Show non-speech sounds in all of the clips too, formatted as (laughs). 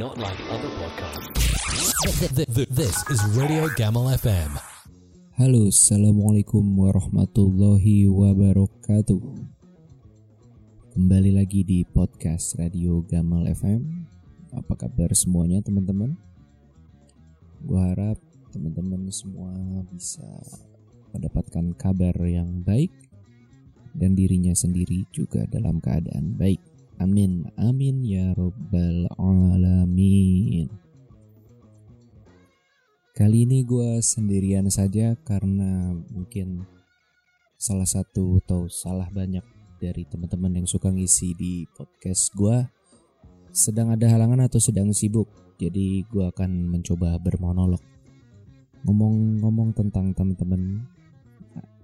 Not like other podcasts. This is Radio Gamal FM. Halo, Assalamualaikum warahmatullahi wabarakatuh Kembali lagi di podcast Radio Gamal FM Apa kabar semuanya teman-teman? Gue harap teman-teman semua bisa mendapatkan kabar yang baik Dan dirinya sendiri juga dalam keadaan baik Amin, amin ya robbal alamin Kali ini gue sendirian saja karena mungkin salah satu atau salah banyak dari teman-teman yang suka ngisi di podcast gue sedang ada halangan atau sedang sibuk. Jadi gue akan mencoba bermonolog. Ngomong-ngomong tentang teman-teman,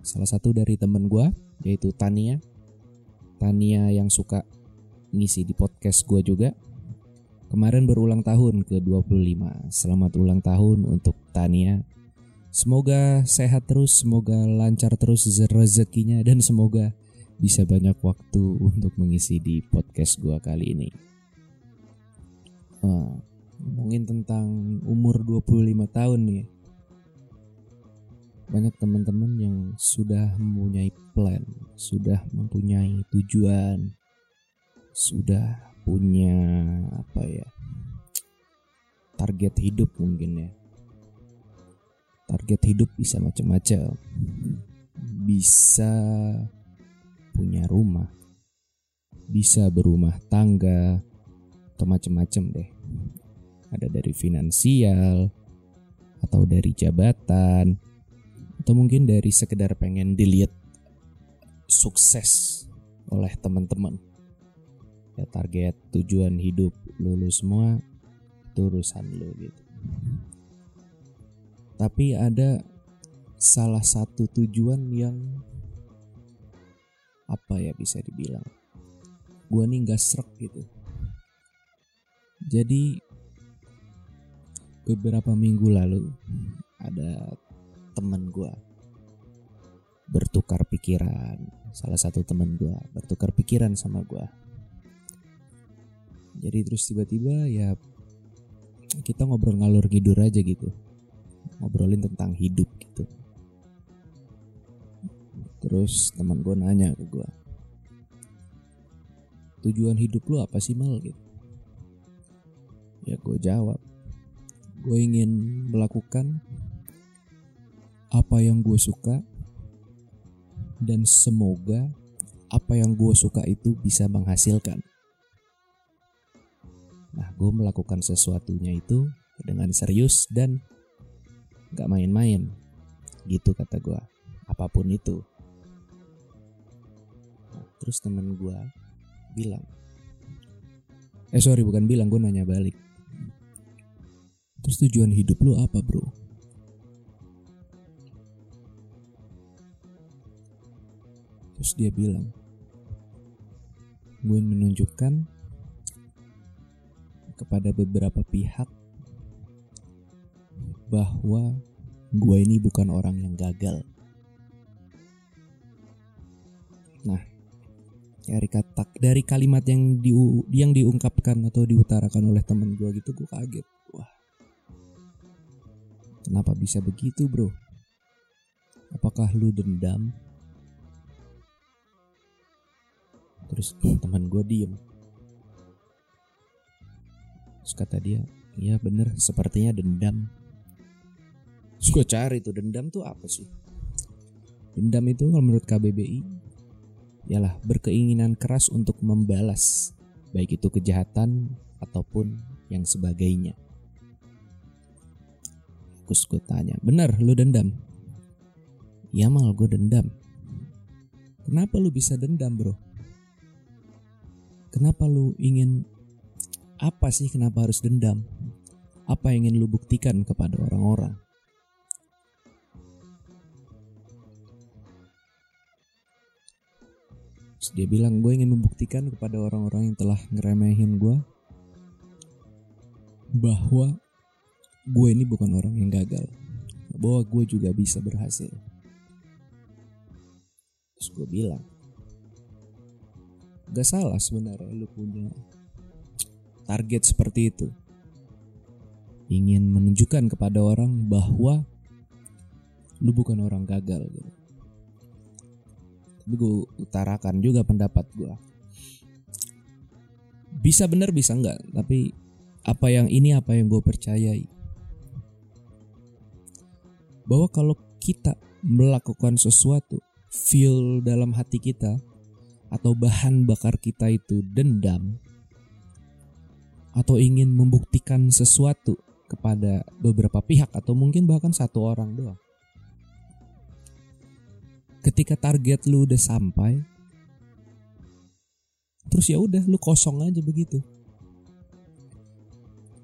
salah satu dari teman gue yaitu Tania. Tania yang suka ngisi di podcast gue juga. Kemarin berulang tahun ke-25. Selamat ulang tahun untuk Tania. Semoga sehat terus, semoga lancar terus rezekinya dan semoga bisa banyak waktu untuk mengisi di podcast gue kali ini. Nah, ngomongin tentang umur 25 tahun nih. Banyak teman-teman yang sudah mempunyai plan, sudah mempunyai tujuan, sudah punya apa ya target hidup mungkin ya. Target hidup bisa macam-macam. Bisa punya rumah. Bisa berumah tangga atau macam-macam deh. Ada dari finansial atau dari jabatan atau mungkin dari sekedar pengen dilihat sukses oleh teman-teman ya target tujuan hidup lu, semua itu urusan lu gitu. Tapi ada salah satu tujuan yang apa ya bisa dibilang? Gua nih gak serak gitu. Jadi beberapa minggu lalu ada teman gua bertukar pikiran. Salah satu teman gua bertukar pikiran sama gua jadi terus tiba-tiba ya kita ngobrol ngalur ngidur aja gitu. Ngobrolin tentang hidup gitu. Terus teman gue nanya ke gue tujuan hidup lu apa sih mal? Gitu. Ya gue jawab gue ingin melakukan apa yang gue suka dan semoga apa yang gue suka itu bisa menghasilkan gue melakukan sesuatunya itu dengan serius dan gak main-main. Gitu kata gue. Apa pun itu. Terus temen gue bilang. Eh sorry bukan bilang, gue nanya balik. Terus tujuan hidup lu apa bro? Terus dia bilang, gue menunjukkan kepada beberapa pihak bahwa gue ini bukan orang yang gagal. Nah, dari kata dari kalimat yang di yang diungkapkan atau diutarakan oleh teman gue gitu gue kaget. Wah. Kenapa bisa begitu, Bro? Apakah lu dendam? Terus teman gue diem Terus kata dia, iya bener sepertinya dendam. Terus gue cari tuh dendam tuh apa sih? Dendam itu kalau menurut KBBI, ialah berkeinginan keras untuk membalas, baik itu kejahatan ataupun yang sebagainya. Terus gue tanya, bener lu dendam? Ya mal gue dendam. Kenapa lu bisa dendam bro? Kenapa lu ingin apa sih kenapa harus dendam? Apa yang ingin lu buktikan kepada orang-orang? Dia bilang gue ingin membuktikan kepada orang-orang yang telah ngeremehin gue bahwa gue ini bukan orang yang gagal, bahwa gue juga bisa berhasil. Terus gue bilang, gak salah sebenarnya lu punya target seperti itu. ingin menunjukkan kepada orang bahwa lu bukan orang gagal gitu. Tapi gue utarakan juga pendapat gue. Bisa benar bisa enggak, tapi apa yang ini apa yang gue percayai. Bahwa kalau kita melakukan sesuatu, feel dalam hati kita atau bahan bakar kita itu dendam atau ingin membuktikan sesuatu kepada beberapa pihak atau mungkin bahkan satu orang doang. Ketika target lu udah sampai terus ya udah lu kosong aja begitu.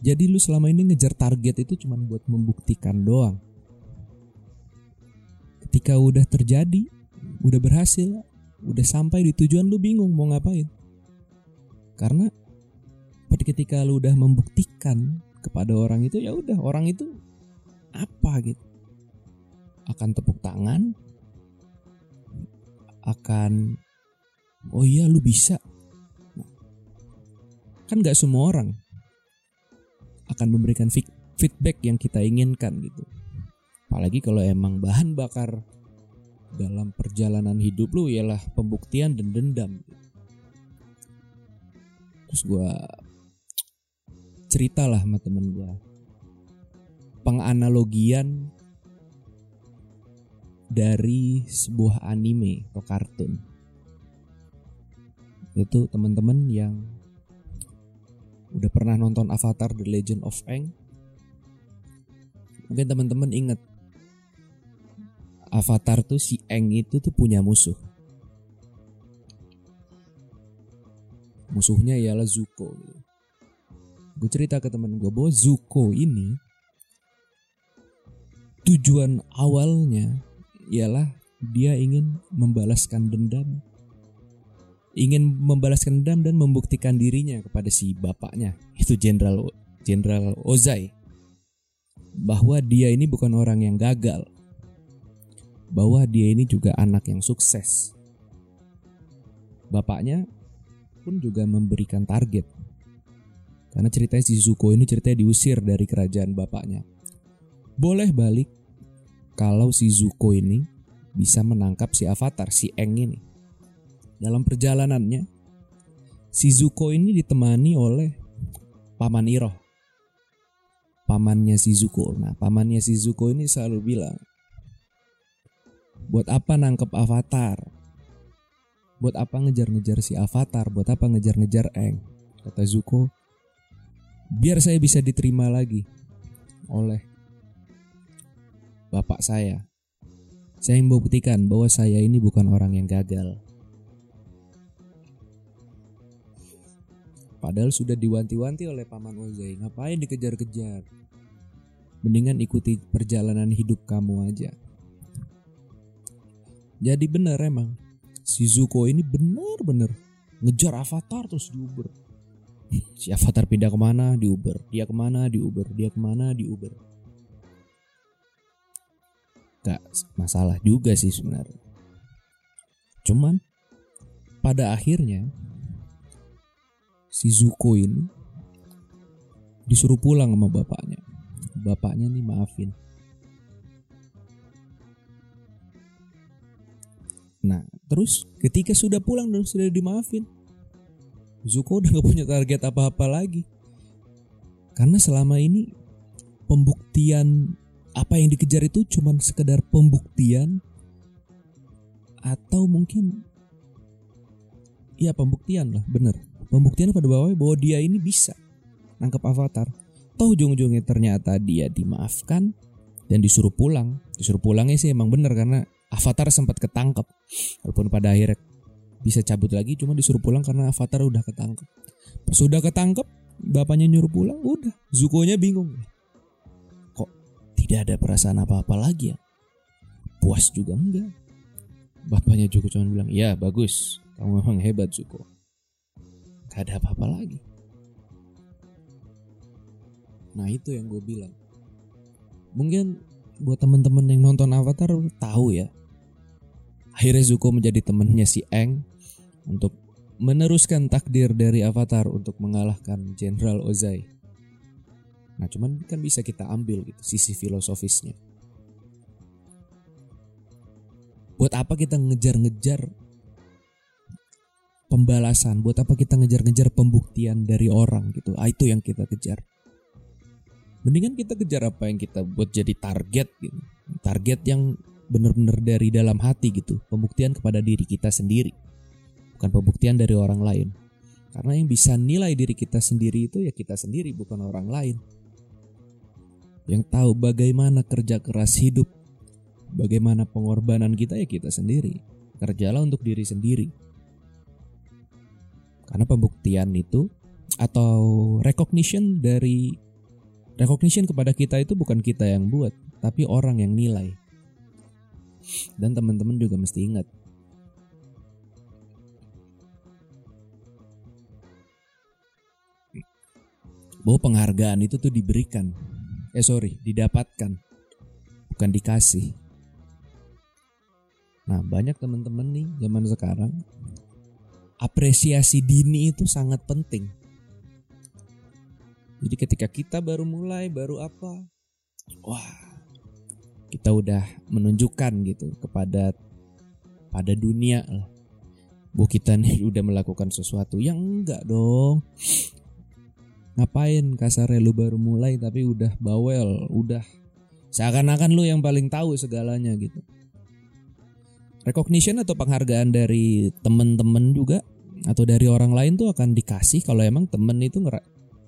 Jadi lu selama ini ngejar target itu cuma buat membuktikan doang. Ketika udah terjadi udah berhasil udah sampai di tujuan lu bingung mau ngapain. Karena pada ketika lu udah membuktikan kepada orang itu ya udah orang itu apa gitu? Akan tepuk tangan? Akan oh iya lu bisa. Kan nggak semua orang akan memberikan feedback yang kita inginkan gitu. Apalagi kalau emang bahan bakar dalam perjalanan hidup lu ialah pembuktian dan dendam. Terus gue ceritalah sama temen gue penganalogian dari sebuah anime atau kartun. Itu teman-teman yang udah pernah nonton Avatar The Legend of Aang. Mungkin teman-teman inget Avatar tuh si Aang itu tuh punya musuh. Musuhnya ialah Zuko. Gue cerita ke temen gue bahwa Zuko ini tujuan awalnya ialah dia ingin membalaskan dendam. Ingin membalaskan dendam dan membuktikan dirinya kepada si bapaknya itu Jenderal Jenderal Ozai bahwa dia ini bukan orang yang gagal bahwa dia ini juga anak yang sukses. Bapaknya pun juga memberikan target karena ceritanya si Zuko ini ceritanya diusir dari kerajaan bapaknya boleh balik kalau si Zuko ini bisa menangkap si Avatar, si Eng ini. Dalam perjalanannya, si Zuko ini ditemani oleh Paman Iroh. Pamannya si Zuko. Nah, pamannya si Zuko ini selalu bilang, Buat apa nangkep Avatar? Buat apa ngejar-ngejar si Avatar? Buat apa ngejar-ngejar Eng? Kata Zuko, biar saya bisa diterima lagi oleh bapak saya. Saya ingin membuktikan bahwa saya ini bukan orang yang gagal. Padahal sudah diwanti-wanti oleh Paman Ozai, ngapain dikejar-kejar? Mendingan ikuti perjalanan hidup kamu aja. Jadi benar emang, si Zuko ini benar-benar ngejar Avatar terus diuber. Si Avatar pindah ke mana diuber, dia ke mana diuber, dia ke mana diuber gak masalah juga sih sebenarnya. Cuman pada akhirnya si Zuko ini disuruh pulang sama bapaknya. Bapaknya nih maafin. Nah, terus ketika sudah pulang dan sudah dimaafin, Zuko udah (laughs) gak punya target apa-apa lagi. Karena selama ini pembuktian apa yang dikejar itu cuma sekedar pembuktian atau mungkin ya pembuktian lah bener. Pembuktian pada bawah bahwa dia ini bisa nangkep avatar. Toh ujung-ujungnya ternyata dia dimaafkan dan disuruh pulang. Disuruh pulangnya sih emang bener karena avatar sempat ketangkep. Walaupun pada akhirnya bisa cabut lagi cuma disuruh pulang karena avatar udah ketangkep pas udah ketangkep bapaknya nyuruh pulang udah Zuko-nya bingung tidak ada perasaan apa-apa lagi ya. Puas juga enggak. Bapaknya Joko cuma bilang, ya bagus, kamu memang hebat Zuko. Gak ada apa-apa lagi. Nah itu yang gue bilang. Mungkin buat temen-temen yang nonton Avatar tahu ya. Akhirnya Zuko menjadi temennya si Eng untuk meneruskan takdir dari Avatar untuk mengalahkan Jenderal Ozai. Nah cuman kan bisa kita ambil gitu sisi filosofisnya. Buat apa kita ngejar-ngejar pembalasan? Buat apa kita ngejar-ngejar pembuktian dari orang gitu? Ah, itu yang kita kejar. Mendingan kita kejar apa yang kita buat jadi target gitu. Target yang benar-benar dari dalam hati gitu. Pembuktian kepada diri kita sendiri. Bukan pembuktian dari orang lain. Karena yang bisa nilai diri kita sendiri itu ya kita sendiri bukan orang lain. Yang tahu bagaimana kerja keras hidup, bagaimana pengorbanan kita ya kita sendiri. Kerjalah untuk diri sendiri. Karena pembuktian itu atau recognition dari recognition kepada kita itu bukan kita yang buat, tapi orang yang nilai. Dan teman-teman juga mesti ingat bahwa penghargaan itu tuh diberikan. Eh sorry, didapatkan, bukan dikasih. Nah banyak teman-teman nih zaman sekarang apresiasi dini itu sangat penting. Jadi ketika kita baru mulai, baru apa, wah kita udah menunjukkan gitu kepada pada dunia lah. Bu kita nih (laughs) udah melakukan sesuatu yang enggak dong. Ngapain kasarnya lu baru mulai tapi udah bawel, udah seakan-akan lu yang paling tahu segalanya gitu. Recognition atau penghargaan dari temen-temen juga atau dari orang lain tuh akan dikasih kalau emang temen itu ngera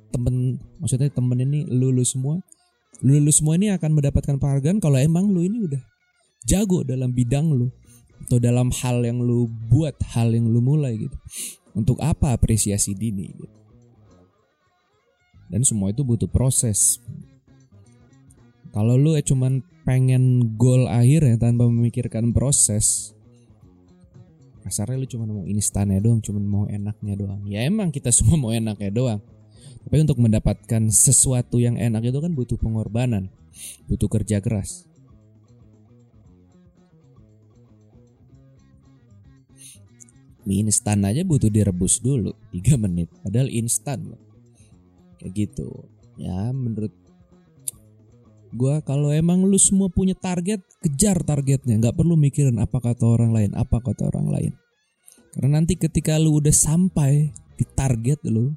temen maksudnya temen ini lulu semua. Lulu semua ini akan mendapatkan penghargaan kalau emang lu ini udah jago dalam bidang lu atau dalam hal yang lu buat hal yang lu mulai gitu. Untuk apa apresiasi dini gitu dan semua itu butuh proses. Kalau lu eh, cuman pengen goal akhir ya tanpa memikirkan proses kasarnya lu cuma mau instannya doang cuma mau enaknya doang. Ya emang kita semua mau enaknya doang. Tapi untuk mendapatkan sesuatu yang enak itu kan butuh pengorbanan, butuh kerja keras. Mie instan aja butuh direbus dulu 3 menit Padahal instan loh Kayak gitu. Ya menurut Gua kalau emang lu semua punya target Kejar targetnya. Gak perlu mikirin apa kata orang lain Apa kata orang lain. Karena nanti ketika lu udah sampai Di target lu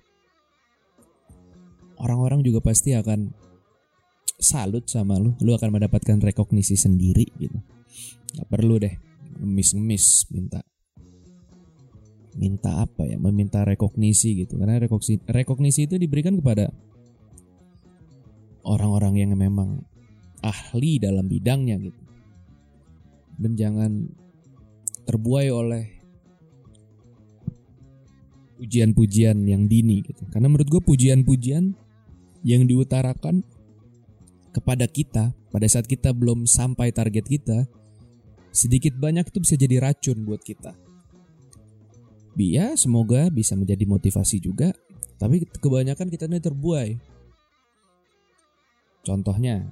orang-orang juga pasti akan salut sama lu. Lu akan mendapatkan rekognisi sendiri gitu. Gak perlu deh ngemis-ngemis minta minta apa ya meminta rekognisi gitu. Karena rekognisi, rekognisi itu diberikan kepada orang-orang yang memang ahli dalam bidangnya gitu. Dan jangan terbuai oleh pujian-pujian yang dini gitu. Karena menurut gue pujian-pujian yang diutarakan kepada kita pada saat kita belum sampai target kita sedikit banyak itu bisa jadi racun buat kita. Ya semoga bisa menjadi motivasi juga tapi kebanyakan kita ini terbuai. Contohnya,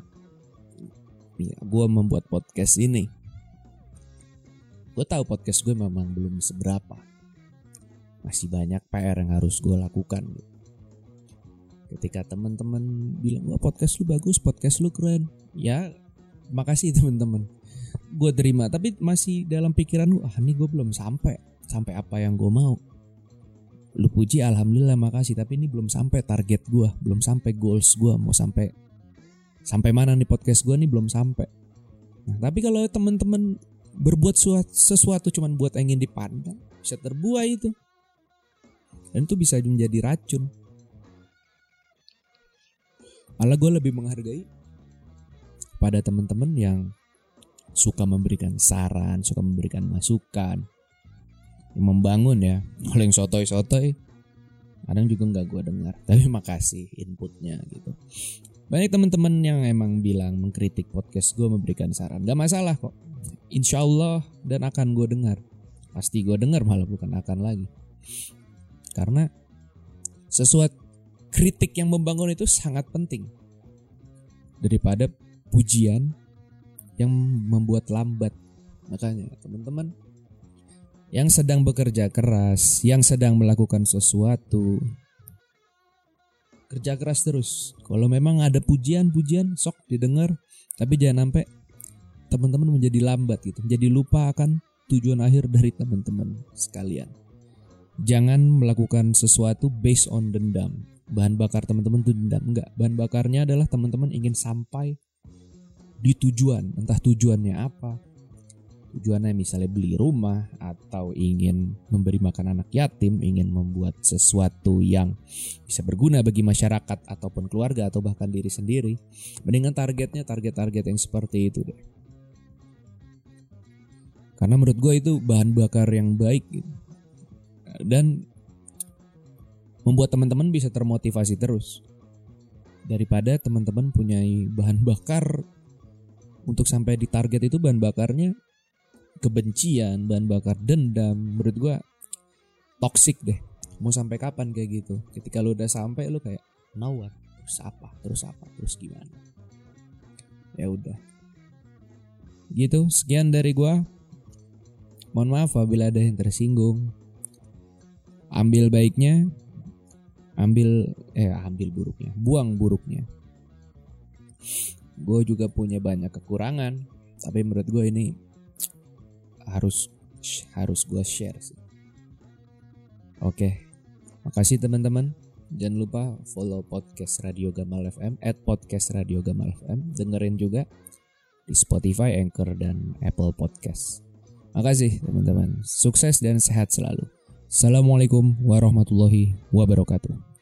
gue membuat podcast ini. Gue tahu podcast gue memang belum seberapa. Masih banyak PR yang harus gue lakukan. Ketika teman-teman bilang wah podcast lu bagus podcast lu keren ya makasih (laughs) teman-teman gue terima tapi masih dalam pikiran lu ah ini gue belum sampai sampai apa yang gue mau. Lu puji alhamdulillah makasih. Tapi ini belum sampai target gue belum sampai goals gue mau sampai sampai mana nih podcast gue nih belum sampai. Nah tapi kalau teman-teman berbuat sesuatu cuman buat ingin dipandang bisa terbuai itu. Dan itu bisa menjadi racun. Malah gue lebih menghargai pada teman-teman yang suka memberikan saran, suka memberikan masukan, membangun ya. Kalau yang sotoy-sotoy, kadang juga nggak gue dengar. (laughs) Tapi makasih inputnya gitu. Banyak teman-teman yang emang bilang mengkritik podcast gue memberikan saran. Gak masalah kok. Insya Allah dan akan gue dengar. Pasti gue dengar malah bukan akan lagi. Karena sesuatu kritik yang membangun itu sangat penting daripada pujian yang membuat lambat. Makanya teman-teman yang sedang bekerja keras, yang sedang melakukan sesuatu, kerja keras terus. Kalau memang ada pujian-pujian sok didengar, tapi jangan sampai teman-teman menjadi lambat gitu, jadi lupa akan tujuan akhir dari teman-teman sekalian. Jangan melakukan sesuatu based on dendam. Bahan bakar teman-teman itu dendam enggak. Bahan bakarnya adalah teman-teman ingin sampai di tujuan, entah tujuannya apa, tujuannya misalnya beli rumah atau ingin memberi makan anak yatim, ingin membuat sesuatu yang bisa berguna bagi masyarakat ataupun keluarga atau bahkan diri sendiri, mendingan targetnya target-target yang seperti itu deh. Karena menurut gue itu bahan bakar yang baik gitu. dan membuat teman-teman bisa termotivasi terus daripada teman-teman punya bahan bakar untuk sampai di target itu bahan bakarnya kebencian, bahan bakar dendam, menurut gua toxic deh. Mau sampai kapan kayak gitu? Ketika lu udah sampai lu kayak what? Terus apa? Terus apa? Terus gimana? Ya udah. Gitu, sekian dari gua. Mohon maaf apabila ada yang tersinggung. Ambil baiknya, ambil eh ambil buruknya, buang buruknya. Gue juga punya banyak kekurangan, tapi menurut gue ini harus harus gue share sih. Oke, makasih teman-teman. Jangan lupa follow podcast Radio Gamal FM at podcast Radio Gamal FM. Dengerin juga di Spotify, Anchor, dan Apple Podcast. Makasih teman-teman. Sukses dan sehat selalu. Assalamualaikum warahmatullahi wabarakatuh.